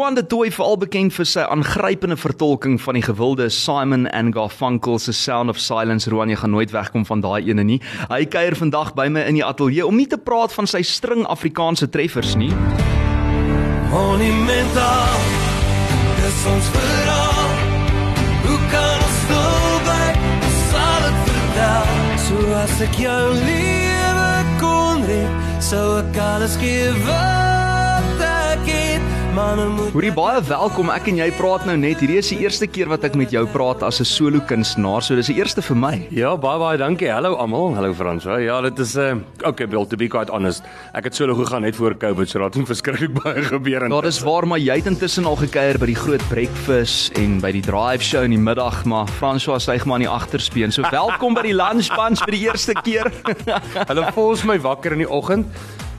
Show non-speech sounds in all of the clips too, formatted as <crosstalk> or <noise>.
Roan de Tooi veral bekend vir sy aangrypende vertolking van die gewilde Simon and Garfunkel se Sound of Silence. Roan, jy gaan nooit wegkom van daai ene nie. Hy kuier vandag by my in die ateljee om nie te praat van sy string Afrikaanse treffers nie. Monumental. Dis ons verhaal. Hoe kan ons stil bly? Sal dit vertel? So as ek jou lewe kon red, sou ek alles gee het. Hoorie baie welkom. Ek en jy praat nou net. Hierdie is die eerste keer wat ek met jou praat as 'n solo kunstenaar. So dis die eerste vir my. Ja, baie baie dankie. Hallo almal. Hallo Frans. Ja, dit is 'n uh, eh, okay, Bill to be quite honest. Ek het solo gegaan net voor Covid, so daar het <laughs> verskriklik baie gebeur en Daar is waar maar jy het intussen al gekuier by die groot breakfast en by die drive show in die middag, maar François sê maar in die agterspeen. So welkom by die lunch bunch vir die eerste keer. <laughs> Hulle volg my wakker in die oggend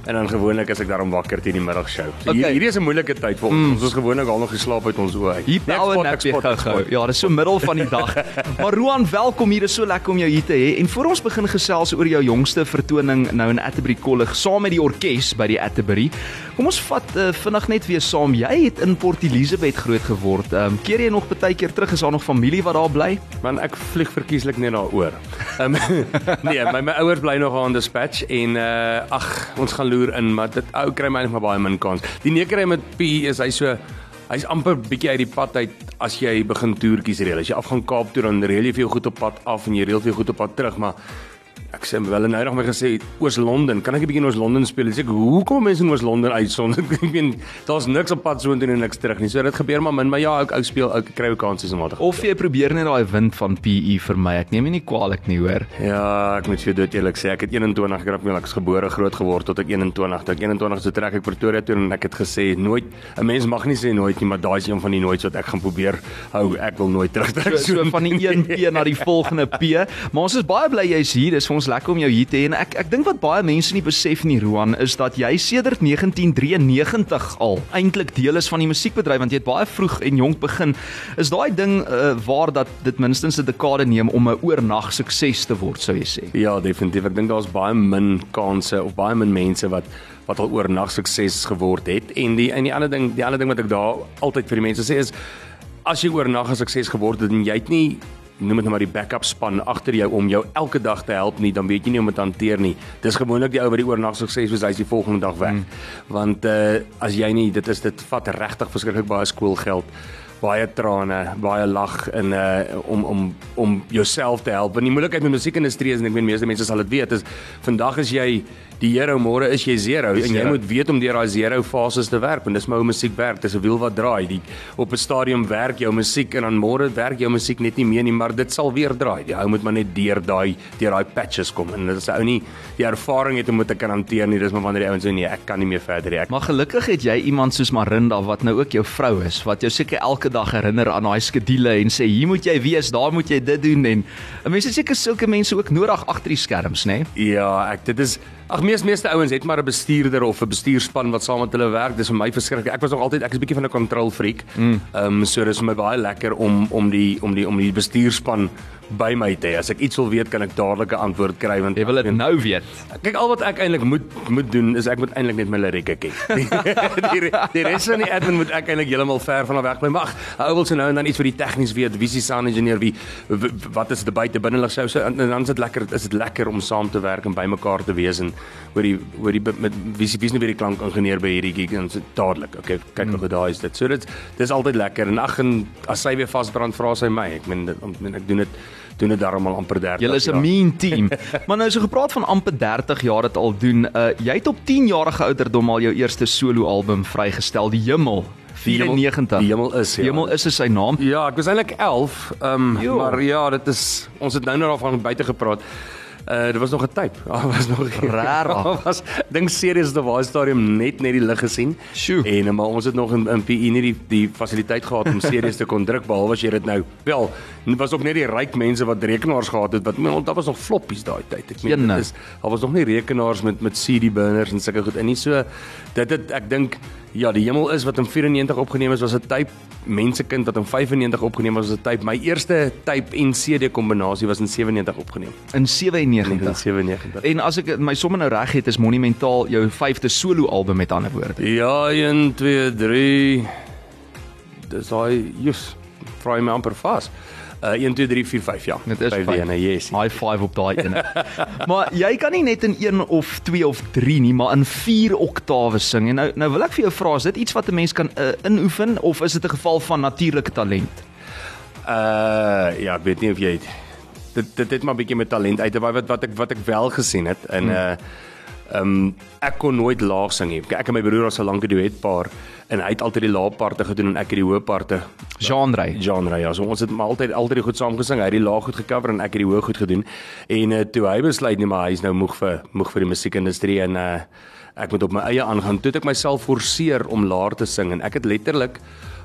En dan gewoonlik as ek daarom wakker teen die middagshow. So okay. hier hierdie is 'n moeilike tyd vir ons. Mm. Ons is gewoonlik al nog geslaap uit ons oë. Hier power nap weer gou. Ja, dis so middel van die dag. <laughs> maar Roan, welkom hier. Is so lekker om jou hier te hê. En voor ons begin gesels oor jou jongste vertoning nou in Atterbury College saam met die orkes by die Atterbury. Kom ons vat uh, vinnig net weer saam. Jy het in Port Elizabeth groot geword. Ehm um, keer jy nog baie keer terug is daar nog familie wat daar bly? Man, ek vlieg verkieslik net daaroor. Ehm um, <laughs> nee, my my ouers bly nog aan Dispatch en uh ag, ons gaan loer in, maar dit ou kry my net maar baie min kans. Die nekerry met P is hy so hy's amper bietjie uit die pad uit as jy begin toertjies reël. As jy afgaan Kaap toe dan reël jy veel goed op pad af en jy reël veel goed op pad terug, maar Ek sê wel nou nog my gesê Oos-London, kan ek 'n bietjie in Oos-London speel? Ek sê hoekom mense in Oos-London uitsond? <laughs> ek meen daar's niks op pad so intoe en niks terug nie. So dit gebeur maar min, maar ja, ek ou speel, ek kry ook kansies om wat. Of jy probeer net daai wind van PE vir my. Ek neem nie kwaliek nie, hoor. Ja, ek moet vir jou dood eerlik sê, ek het 21 grap meel ek is gebore groot geword tot ek 21. Tot ek 21 so trek ek Pretoria toe en ek het gesê nooit 'n mens mag nie sê nooit nie, maar daai is een van die nooit wat ek gaan probeer hou. Ek wil nooit terugtrek so, so van die 1 P na die volgende P. Maar ons is baie bly jy's hier. Dis vir ons lekker om jou hier te hê en ek ek dink wat baie mense nie besef nie Roan is dat jy sedert 1993 al eintlik deel is van die musiekbedryf want jy het baie vroeg en jonk begin. Is daai ding uh, waar dat dit minstens 'n dekade neem om 'n oornag sukses te word sou jy sê? Ja, definitief. Ek dink daar's baie min kansse of baie min mense wat wat al oornag sukses geword het en die en die ander ding die ander ding wat ek daar altyd vir die mense sê is as jy oornag 'n sukses geword het en jy het nie noem dit nou maar die backup span agter jou om jou elke dag te help nie, dan weet jy nie hoe om dit hanteer nie. Dis gewoonlik die ou wat die oornag sukses soos hy's die volgende dag weg. Mm. Want uh as jy nie dit is dit vat regtig verskriklik baie skoolgeld baie trane, baie lag in uh om om om jouself te help. Want die moeilikheid met musiekindustrie is en ek meen meeste mense sal dit weet is vandag is jy die hero môre is jy zero en jy moet weet om deur daai zero fases te werk en dis maar hoe musiek werk dis 'n wiel wat draai. Die op 'n stadium werk jou musiek en dan môre werk jou musiek net nie meer nie maar dit sal weer draai. Die ou moet maar net deur daai deur daai patches kom en dit is ou nie die ervaring het om dit te kan hanteer nie dis maar wanneer die ouens sê nee ek kan nie meer verder nie. Ek maar gelukkig het jy iemand soos Marinda wat nou ook jou vrou is wat jou seker elke dag herinner aan daai skedule en sê hier moet jy wees daar moet jy dit doen. En mense seker sulke mense ook nodig agter die skerms nê ja ek dit is Ag mees meeste ouens het maar 'n bestuurder of 'n bestuurspan wat saam met hulle werk. Dis vir my verskriklik. Ek was nog altyd ek is 'n bietjie van 'n control freak. Mm. Ehm um, so dis vir my baie lekker om om die om die om die bestuurspan by my te hê. As ek iets wil weet, kan ek dadelik 'n antwoord kry want jy wil dit nou weet. Kyk al wat ek eintlik moet moet doen is ek moet eintlik net my lirieke ken. <laughs> die die res van die admin moet ek eintlik heeltemal ver van weg bly. Mag, ou wil se nou en dan iets vir die tegnies weet, wie is sound engineer, wie wat is die buite binnelig sou so en dan is dit lekker is dit lekker om saam te werk en bymekaar te wees en oor die oor die met wie wie is nou weer die klankingenieur by hierdie gig en so dadelik. Okay, kyk hmm. hoe daai is dit. So dit dis altyd lekker en ag en as sy weer vasbrand vra sy my. Ek meen ek doen dit doen dit darmal amper 30 jaar. Julle is 'n mean team. <laughs> maar nou so gepraat van amper 30 jaar dit al doen. Uh jy het op 10 jarige ouderdom al jou eerste solo album vrygestel, Die Hemel. 94. Die hemel is ja. Die hemel is sy naam. Ja, ek was eintlik 11. Ehm um, maar ja, dit is ons het nou nou daarvan buite gepraat. Uh dit was nog 'n tyd. <laughs> Daar was nog rar. Daar was dink serieus die Waar Stadium net net die lig gesien. Sjoe. En eh, maar ons het nog in, in PE nie die die fasiliteit gehad om serieus te kon druk behalwe as jy dit nou. Wel, dit was ook net die ryk mense wat rekenaars gehad het wat want daar was nog floppies daai tyd. Ek meen dit is daar was nog nie rekenaars met met CD burners en sulke goed in nie. So dit het ek dink Ja, die hemel is wat in 94 opgeneem is was 'n tape Mensekind wat in 95 opgeneem was was 'n tape. My eerste tape en CD kombinasie was in 97 opgeneem. In 97. In 97. En as ek my somme nou reg het, is Monumentaal jou vyfde solo album met ander woorde. Ja, 1 2 3 dis daai jus vra jy my amper vas. Uh 1 2 3 4 5 ja. Dit is fyn. ene, yes. High five op daai ene. <laughs> maar jy kan nie net in 1 of 2 of 3 nie, maar in 4 oktawe sing. En nou nou wil ek vir jou vra, is dit iets wat 'n mens kan uh, inoefen of is dit 'n geval van natuurlike talent? Uh ja, ek weet nie of jy dit dit het maar 'n bietjie met talent uit wat wat wat ek wat ek wel gesien het en Hmm. uh ehm um, ek kon nooit laag sing nie. Ek en my broer was 'n lank duetpaar en hy het altyd die lae parte gedoen en ek het die hoë parte Genre. genre ja. So ons het maar altyd altyd goed saam gesing. Hy het die laag goed gecover en ek het die hoë goed gedoen. En uh, toe hy besluit nee maar hy's nou moeg vir moeg vir die musiekindustrie en uh ek moet op my eie aangaan. Toe het ek myself forceer om laer te sing en ek het letterlik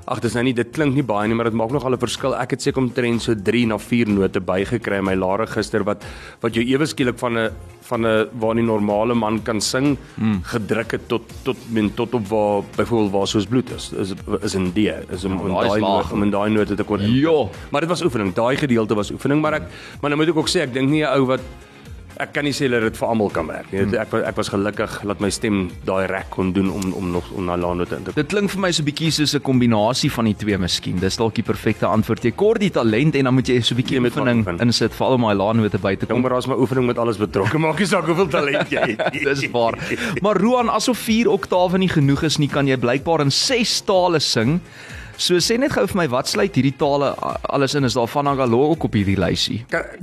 Ag dis nou nie dit klink nie baie nie maar dit maak nogal 'n verskil. Ek het seker omtrent so 3 na 4 note bygekry in my laer gister wat wat jou ewe skielik van 'n van 'n waar 'n normale man kan sing hmm. gedruk het tot tot men tot op waar byvoorbeeld waar soos bloed is is is in D is in, in daai laag. om in daai note te kon Ja. Maar dit was oefening. Daai gedeelte was oefening, maar ek maar nou moet ek ook sê ek dink nie 'n ou wat ek kan nie sê dat dit vir almal kan werk nie. Hmm. Ek ek was gelukkig dat my stem daai rek kon doen om om nog om na laanote in te. Dit klink vir my so 'n bietjie soos 'n kombinasie van die twee miskien. Dis dalk die perfekte antwoord. Jy kort die talent en dan moet jy so 'n bietjie oefening oefen. insit vir al om daai laanote by te Kom kom. maar as my oefening met alles betrokke maak nie saak hoeveel talent jy <laughs> het. Dis waar. Maar Roan, asof 4 oktawe nie genoeg is nie, kan jy blykbaar in 6 tale sing. So sê net gou vir my wat sluit hierdie tale alles in? Is daar van Angalo ook op hierdie lysie?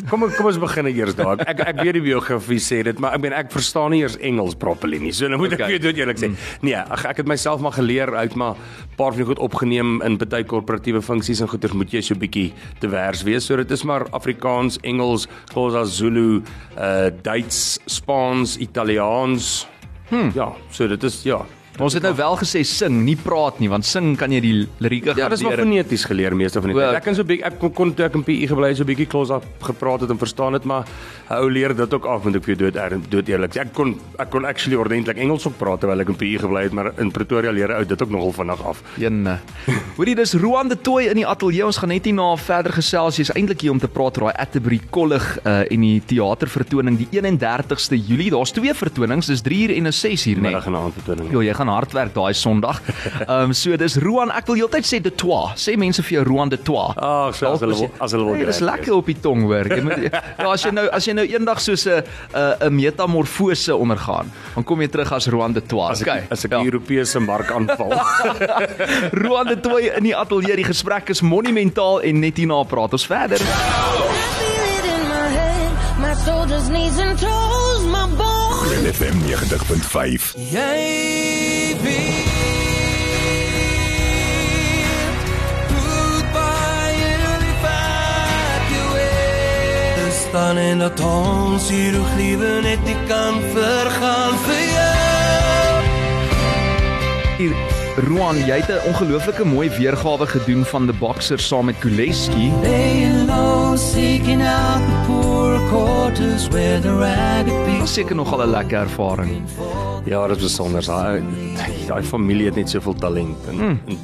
Kom kom ons begin eers daar. Ek ek weet die biografie sê dit, maar ek meen ek verstaan nie eers Engels properly nie. So nou moet Okay. ek dood eerlik sê. Nee, ag ek het myself maar geleer uit maar paar van die goed opgeneem in baie korporatiewe funksies en goeders moet jy so bietjie te wers wees. So dit is maar Afrikaans, Engels, Xhosa, Zulu, uh Duits, Spaans, Italiaans. Hm. Ja, so dit is ja. Ons het nou wel gesê sing, nie praat nie, want sing kan jy die lirieke Ja, dis maar foneties geleer meeste van die tyd. ok. Ek kan so bietjie ek kon kon toe ek in PE gebly het, so bietjie klos af gepraat het en verstaan het, maar 'n ou leer dit ook af moet ek vir dood er- dood eerlik. Ek kon ek kon actually ordentlik Engels ook praat terwyl ek in PE gebly het, maar in Pretoria leer ou dit ook nogal vinnig af. Een. <laughs> Hoorie, dis Roan de Tooi in die ateljee. Ons gaan net hierna verder gesels. Jy's eintlik hier om te praat oor daai Atterbury Kollig uh en die teatervertoning die 31ste Julie. Daar's twee vertonings, dis 3 uur en 'n 6 uur, né? Middag en aand vertoning. Jo, jy gaan hard werk daai Sondag. <laughs> Ehm um, so dis Roan. Ek wil heeltyd sê de Tois. Sê mense vir jou Roan de Tois. Ag, so as hulle as hulle wil. Nee, dis lekker op die tong hoor. Jy moet <laughs> ja, as jy nou as jy nou eendag soos 'n 'n 'n metamorfose ondergaan, dan kom jy terug as Roan de Tois. As ek Okay. as ek die Europese mark aanval. <laughs> Roan de Tooi in die ateljee. Die gesprek is monumentaal en net hierna praat ons verder. My shoulders, knees and toes, my bones. FM 90.5. Jy staan in dat ons hier hoe liewe net nie kan vergaan vir jou Hier, Roan, jy het 'n ongelooflike mooi weergawe gedoen van The Boxer saam met Kuleski. Laying low, seeking out the poor quarters where the ragged Dit people was seker nogal 'n lekker ervaring. Ja, dit is besonder. Daai daai familie het net soveel talent en, Hmm. en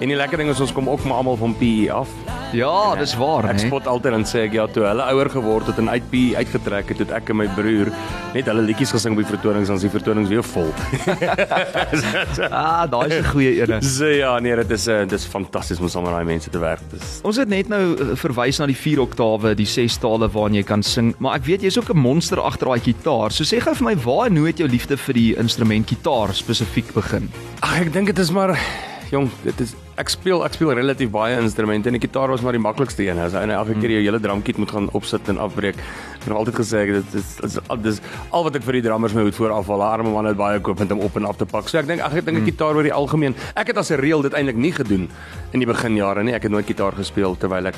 en die lekker ding is ons kom ook maar almal van PE af. Ja, dis waar, Ek hè. spot altyd en sê ek ja, toe hulle ouer geword het en uit PE uitgetrek het, het ek en my broer net hulle liedjies gesing op die vertonings, dan is die vertonings weer vol. <laughs> Ah, daai is 'n goeie ene. <laughs> so ja, nee, dit is uh, dis fantasties om saam met daai mense te werk. Dis Ons het net nou eh, verwys na die vier oktawe, die ses tale waarin jy kan sing, maar ek weet jy's ook 'n monster agter daai gitaar. So sê gou vir my, waar en hoe het jou liefde vir die instrument gitaar spesifiek begin? Ag ek dink dit is maar jong, dit is ek speel ek speel relatief baie instrumente en die gitaar was maar die maklikste een. As jy elke keer jou hele drumkit moet gaan opsit en afbreek. Ek het altyd gesê ek, dit is dit is, dis al wat ek vir die drummers my moet voorafval. Arme man het baie koop om op en af te pak. So ek dink ek dink 'n gitaar oor die algemeen. Ek het as 'n reël dit eintlik nie gedoen in die beginjare nie. Ek het nooit gitaar gespeel terwyl ek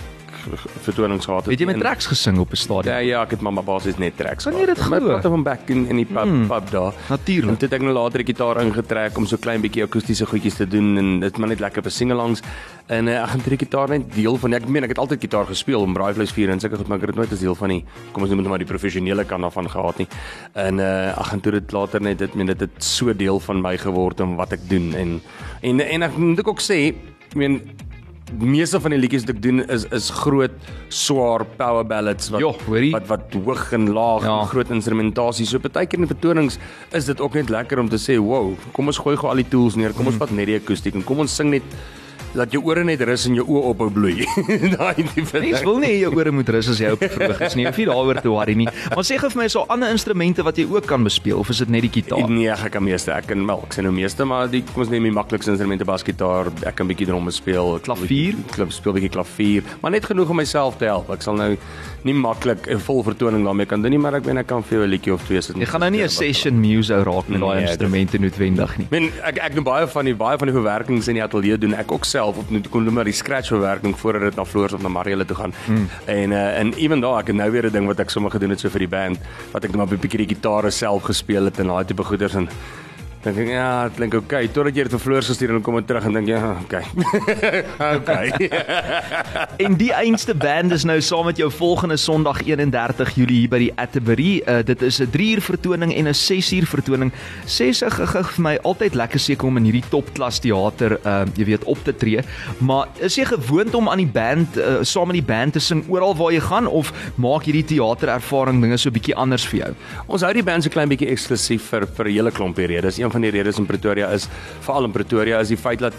vertonings gehad het. Het jy met En- tracks gesing op 'n stadion? Ja, ja, ek het maar basies net tracks. Jy dit ek praat van back in in die pub mm, pub daar. Natuurlijk. En toe het ek nou later die gitaar ingetrek om so klein bietjie akoestiese goedjies te doen en dit maar net lekker vir singelangs. En uh, ek gaan die gitaar net deel van ek meen ek het altyd gitaar gespeel om braaivleis vier en sulke goed maar ek het dit nooit as deel van die kom ons noem dit maar die professionele kant daarvan gehad nie. En uh ag en toe dit later net dit meen dit het so deel van my geword om wat ek doen en en en ek moet ek ook sê ek meen meeste van die liedjies wat ek doen is is groot swaar power ballads wat Jo, hoorie. wat wat hoog en laag Ja. en groot instrumentasie. So baie keer in vertonings is dit ook net lekker om te sê, "Wow, kom ons gooi gou al die tools neer. Kom ons vat net die akoestiek en kom ons sing net dat jou ore net rus en jou oë ophou bloei. <laughs> Daai tipe Mens wil nie jou ore moet rus as jy op verhoog is nie. Jy hoef nie daaroor te worry nie. Maar sê gou vir my, daar ander instrumente wat jy ook kan bespeel of is dit net die gitaar? Nee, ek kan meeste. Ek kan wel, ek sê nou meeste, maar die kom ons neem die maklikste instrumente basgitaar, ek kan bietjie drum speel, Klavier? klip speel bietjie klavier, maar net genoeg om myself te help. Ek sal nou nie maklik 'n vol vertoning daarmee kan doen nie, maar ek weet ek kan vir jou 'n liedjie of twee sit. Jy gaan nou nie 'n session muse ou raak met daai Nee, instrumente noodwendig nie. Men ek ek doen baie van die baie van die verwerkings in die ateljee doen ek ook self op net kon doen maar die scratch verwerking voordat dit na Floors of na Marielle toe gaan. Mm. En uh, en ewen daar ek het nou weer 'n ding wat ek sommer gedoen het so vir die band wat ek net maar 'n bietjie die gitare self gespeel het en daai tipe goeders en dink ek ja, dit klink oukei totdat jy dit vir Floors gestuur en dan kom dit terug en dink ja, oukei. oukei. En die einste band is nou saam met jou volgende Sondag 31 Julie hier by die Atterbury. Uh, dit is 'n 3 uur vertoning en 'n 6 uur vertoning. Sê se gege vir my altyd lekker seker om in hierdie topklas teater uh jy weet op te tree. Maar is jy gewoond om aan die band uh, saam met die band te sing oral waar jy gaan of maak hierdie teaterervaring dinge so bietjie anders vir jou? Ons hou die band so klein bietjie eksklusief vir vir 'n hele klompie redes. Een van die redes in Pretoria is veral in Pretoria is die feit dat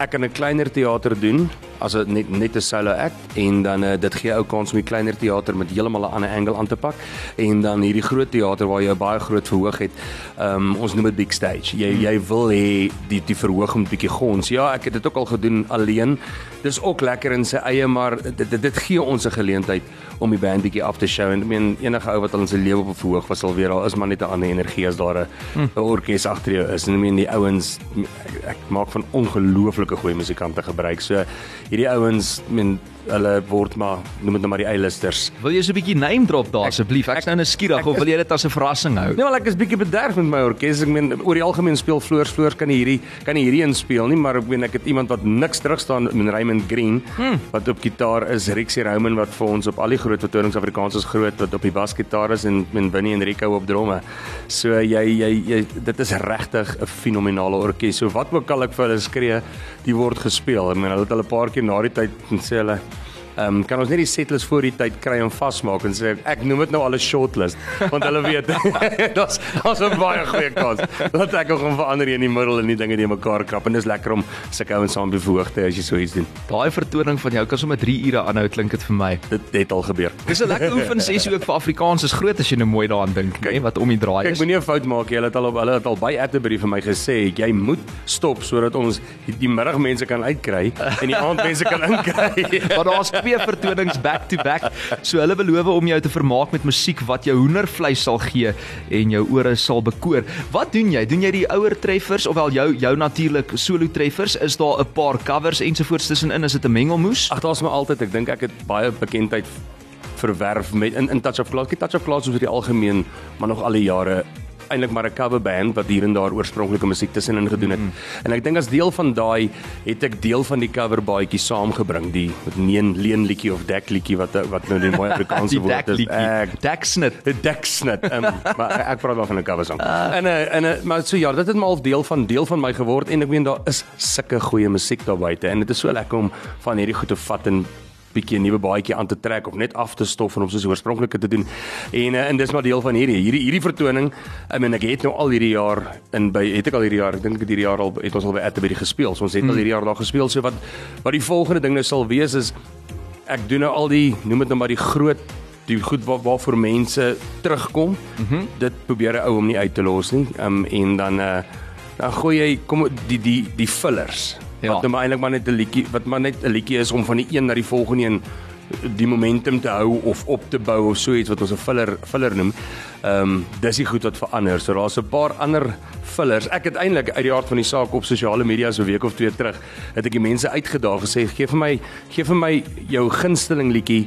ek kan 'n kleiner teater doen as 'n net net 'n solo act en dan uh, dit gee ou kans om die kleiner teater met heeltemal 'n ander angle aan te pak en dan hierdie groot teater waar jy 'n baie groot verhoog het. Um ons noem dit big stage. Jy jy wil hê die die verhoog moet bietjie gons. Ja, ek het dit ook al gedoen alleen. Dis ook lekker in sy eie maar dit dit, dit gee ons 'n geleentheid om die band bietjie af te show en ek meen enige ou wat al in sy lewe op 'n verhoog was sal weer daar is maar net 'n ander energie as daar 'n hm. orkes agter jou is en ek meen die ouens ek, ek maak van ongelooflike goeie musikante gebruik. So hierdie ouens, meen hulle word maar noem dit nou maar die eilisters. Wil jy so 'n bietjie name drop daar asseblief? Ek's nou nuuskierig of wil jy dit as 'n verrassing hou? Nee, wel ek is bietjie bederf met my orkes. Ek meen oor die algemeen speel Floors Floors kan hierdie kan hierdie inspel nie, maar ek meen ek het iemand wat niks terug staan met Raymond Green hmm. wat op gitaar is, Rixie Roman wat vir ons op al die groot vertonings Afrikaans is groot wat op die basgitaar is en en Winnie en Rico op drome. So jy jy, jy dit is regtig 'n fenominale orkes. So wat ook al ek vir hulle skree, die word gespeel. Ek meen hulle het al 'n paar keer na die tyd en sê hulle Ehm um, kan ons net die setlist voor die tyd kry en vasmaak en sê ek noem dit nou al 'n shortlist want hulle weet <laughs> daar's daar's 'n baie goeie kans dat ek gaan verander in die middel en die dinge die mekaar krap en dis lekker om sulke ouens saam die hoogte as jy so iets doen. Daai vertoning van jou kan sommer 3 ure aanhou klink dit vir my. Dit het al gebeur. Dis 'n lekker oefen sessie ook vir Afrikaans is groot as jy nou mooi daaraan dink, hè, wat om die draai is. moenie 'n fout maak nie. Hulle het al op hulle het al by Atterbury vir my gesê jy moet stop sodat ons die, die middagmense kan uitkry en die aandmense kan inkry. <laughs> Maar daar's twee <laughs> vertonings back to back. So hulle beloof om jou te vermaak met musiek wat jou hoendervleis sal gee en jou ore sal bekoor. Wat doen jy? Doen jy die ouer treffers of wel jou jou natuurlik solo treffers? Is daar 'n paar covers ensovoorts tussenin? Is dit 'n mengelmoes? Ag daar's my altyd, ek dink ek het baie bekendheid verwerf met in in Touch of Class. Touch of Class is oor die algemeen, maar nog al die jare eintlik maar 'n cover band wat hier en daar oorspronklike musiek tussenin gedoen het. Mm. En ek dink as deel van daai het ek deel van die cover baadjie saamgebring, die neen leen liedjie of dek liedjie wat wat nou die mooi Afrikaanse <laughs> Die woord is. Ek Deksnit. 'n <laughs> deksnit. Um, maar ek, praat wel van 'n cover song. En 'n en 'n maar so ja, dit het maar al deel van deel van my geword en ek meen daar is sulke goeie musiek daar buite en dit is so lekker om van hierdie goed te vat en bietjie 'n nuwe baadjie aan te trek of net af te stof en om soos die oorspronklike te doen. En uh, en dis maar deel van hierdie hierdie hierdie vertoning. I mean ek het nou al hierdie jaar in by het ek al hierdie jaar, ek dink ek het hierdie jaar al het ons al by Atterbury gespeel. So ons het mm. al hierdie jaar daar gespeel. So wat wat die volgende ding nou sal wees is ek doen nou al die noem dit nou maar die groot die goed waar waarvoor mense terugkom. Mm -hmm. Dit probeer 'n ou om nie uit te los nie. Um en dan uh dan gooi jy kom die die die fillers. Ja. Wat nou maar eintlik maar net 'n liedjie wat maar net 'n liedjie is om van die een na die volgende een die momentum te hou of op te bou of so iets wat ons 'n filler filler noem. Ehm um, dis die goed wat verander. So daar's 'n paar ander fillers. Ek het eintlik uit die aard van die saak op sosiale media so 'n week of twee terug het ek die mense uitgedaag gesê gee vir my gee vir my jou gunsteling liedjie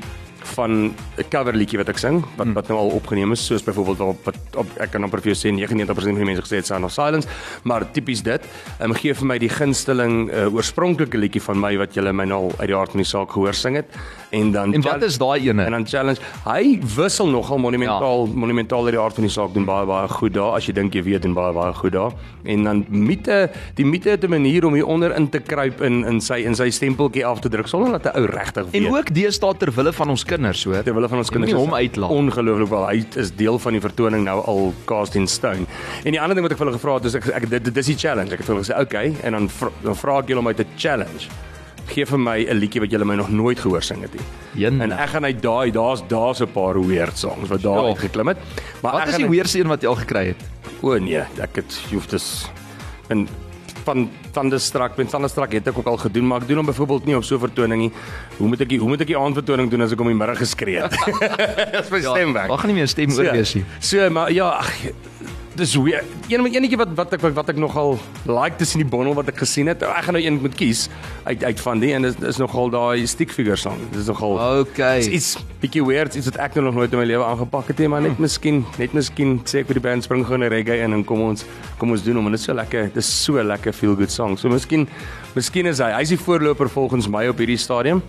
van 'n cover liedjie wat ek sing wat wat nou al opgeneem is soos byvoorbeeld op, op, op ek kan amper vir jou sê 99% van die mense gesê het Sound of Silence maar tipies dit um, gee vir my die gunsteling uh, oorspronklike liedjie van my wat julle my nou al uit die hart van die saak gehoor sing het en dan En wat is daai ene? en dan challenge hy wissel nogal monumentaal ja. monumentaal uit die aard van die saak doen baie baie goed daar as jy dink jy weet doen baie baie goed daar en dan Miete die Miete het 'n manier om hier onder in te kruip in in sy in sy stempeltjie af te druk sonder dat 'n ou regtig weet En ook deesdae ter wille van ons kinders, hoor. Terwyl van ons kinders nie hom uitlaat. Ongelooflik wel. Hy is deel van die vertoning nou al cast in stone. En die ander ding wat ek vir hulle gevra het is ek, ek dit, dit is die challenge. Ek het vir hulle gesê, "Oké," okay, en dan vra, dan vra ek julle om uit 'n challenge. Gee vir my 'n liedjie wat julle my nog nooit gehoor sing het nie. Een. En ek gaan uit daai daar's daar's 'n paar weird songs wat daar Ja. uitgeklim het. Maar Wat is die uit- weerse een wat jy al gekry het? O nee, ek het jy hoef dis en van Thunderstruck, met Thunderstruck het ek ook al gedoen, maar ek doen hom byvoorbeeld nie op so 'n vertoning nie. Hoe moet ek die, hoe moet ek die aandvertoning doen as ek om die middag geskree het? <laughs> Dis my stem weg. Daar gaan nie meer stem oor wees nie. So, maar ja, ag dis hoe een enetjie wat wat ek wat ek nogal like tussen die bondel wat ek gesien het. Ek gaan nou een moet kies uit uit van die en dit is nogal daai stick figure song. Dit is nogal Okay. Dis iets bietjie weird, iets wat ek nou nog nooit in my lewe aangepak het nie, maar net miskien, net miskien sê ek vir die band spring gou 'n reggae in en kom ons kom ons doen hom en dit is so lekker, dit is so lekker feel good song. So miskien miskien is hy, hy's die voorloper volgens my op hierdie stadium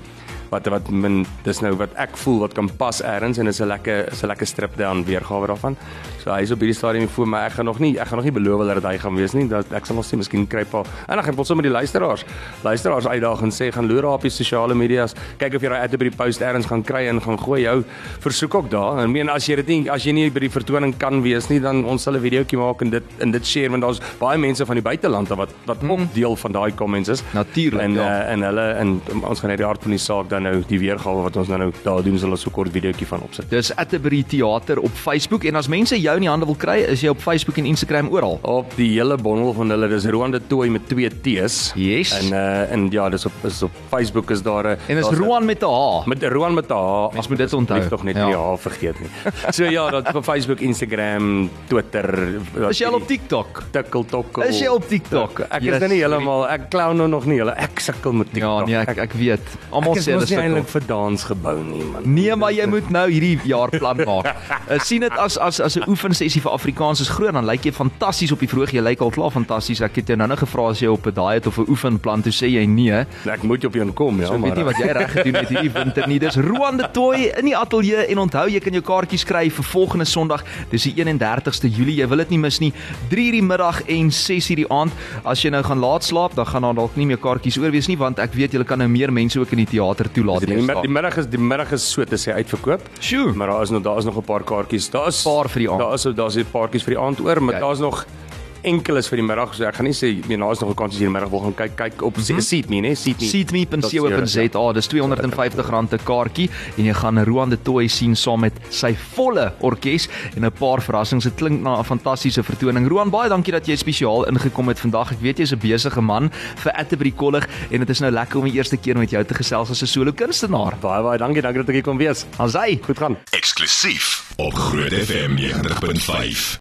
wat wat min dis nou wat ek voel wat kan pas eers en is 'n lekker is 'n lekker strip down weergawe daarvan. So hy's op hierdie stadium voor my ek gaan nog nie ek gaan nog nie beloof dat hy gaan wees nie. Dat ek sal nog sien miskien kry pa. En dan gaan ons sommer die luisteraars luisteraars uitdaag en sê gaan loer op die sosiale media's kyk of jy daai ad by die post eers gaan kry en gaan gooi jou versoek ook daar. En meen as jy dit nie as jy nie by die vertoning kan wees nie dan ons sal 'n videoetjie maak en dit in dit share want daar's baie mense van die buiteland wat wat ook deel van daai comments is. Natuurlijk, En ja. uh, en hulle en ons gaan net die hart van die saak dan nou die weergawe wat ons nou nou daar doen sal ons so kort videoetjie van opsit. Dis Atterbury Theater op Facebook en as mense jou in die hande wil kry, is jy op Facebook en Instagram oral. Op die hele bondel van hulle dis Rwanda Toy met twee T's. Yes. En uh, en ja, dis op is op Facebook is daar 'n En is daar's 'n- Roan met 'n H. met Roan met 'n H. Mens moet dit onthou. Lief tog net Ja. nie ja vergeet nie. <laughs> So ja, dat op Facebook, Instagram, Twitter. Is jy al op TikTok? Tikkel tokkel. Is jy op TikTok? Ek Yes, is nou nie heeltemal ek clown nou nog nie. Hulle ek sukkel met Ja, TikTok. nee, ek ek weet. Almal ek is hulle mos nie sukkel. eintlik vir dans gebou nie, man. Nee, maar jy moet nou hierdie jaar plan maak. Uh, <laughs> sien dit as as as 'n oefensessie vir Afrikaans is groot, dan lyk jy fantasties op die verhoog. Jy lyk al klaar fantasties. Ek het jou nou nog gevra as jy op 'n diet of 'n oefenplan toe sê jy nee. Ek moet jy op jou kom, ja, So maar weet nie wat jy reg gedoen het hierdie winter nie. Dis Roan de Toy in die ateljee en onthou jy kan jou kaartjies kry vir volgende Sondag. Dis die 31ste Julie. Jy wil dit nie mis nie. 3:00 die middag en 6:00 die aand. As jy nou gaan laat slaap, dan gaan daar dalk nie meer kaartjies oor wees nie want ek weet julle kan nou meer mense ook in die teater toelaat. Die, mid- die middag is die middag is so te sê uitverkoop. Sjoe. Maar daar is nog daar is nog 'n paar kaartjies. Daar is Paar vir die aand. Daar is daar's 'n paartjies vir die aand oor, maar Okay. daar's nog enkeles vir die middag. So ek gaan nie sê jy nou is nog 'n kans as jy die middag wil gaan kyk kyk op mm -hmm. seat me, né? Seat me. seatme.co.za. Dis R250 'n kaartjie en jy gaan Roan de Toy sien saam met sy volle orkes en 'n paar verrassings. Dit klink na 'n fantastiese vertoning. Roan, baie dankie dat jy spesiaal ingekom het vandag. Ek weet jy's 'n besige man vir Atterbury Kollig en dit is nou lekker om die eerste keer met jou te gesels as 'n solo kunstenaar. Baie baie dankie, dankie dat ek hier kon wees. As hy Goed gaan. Eksklusief op Groot FM 90.5.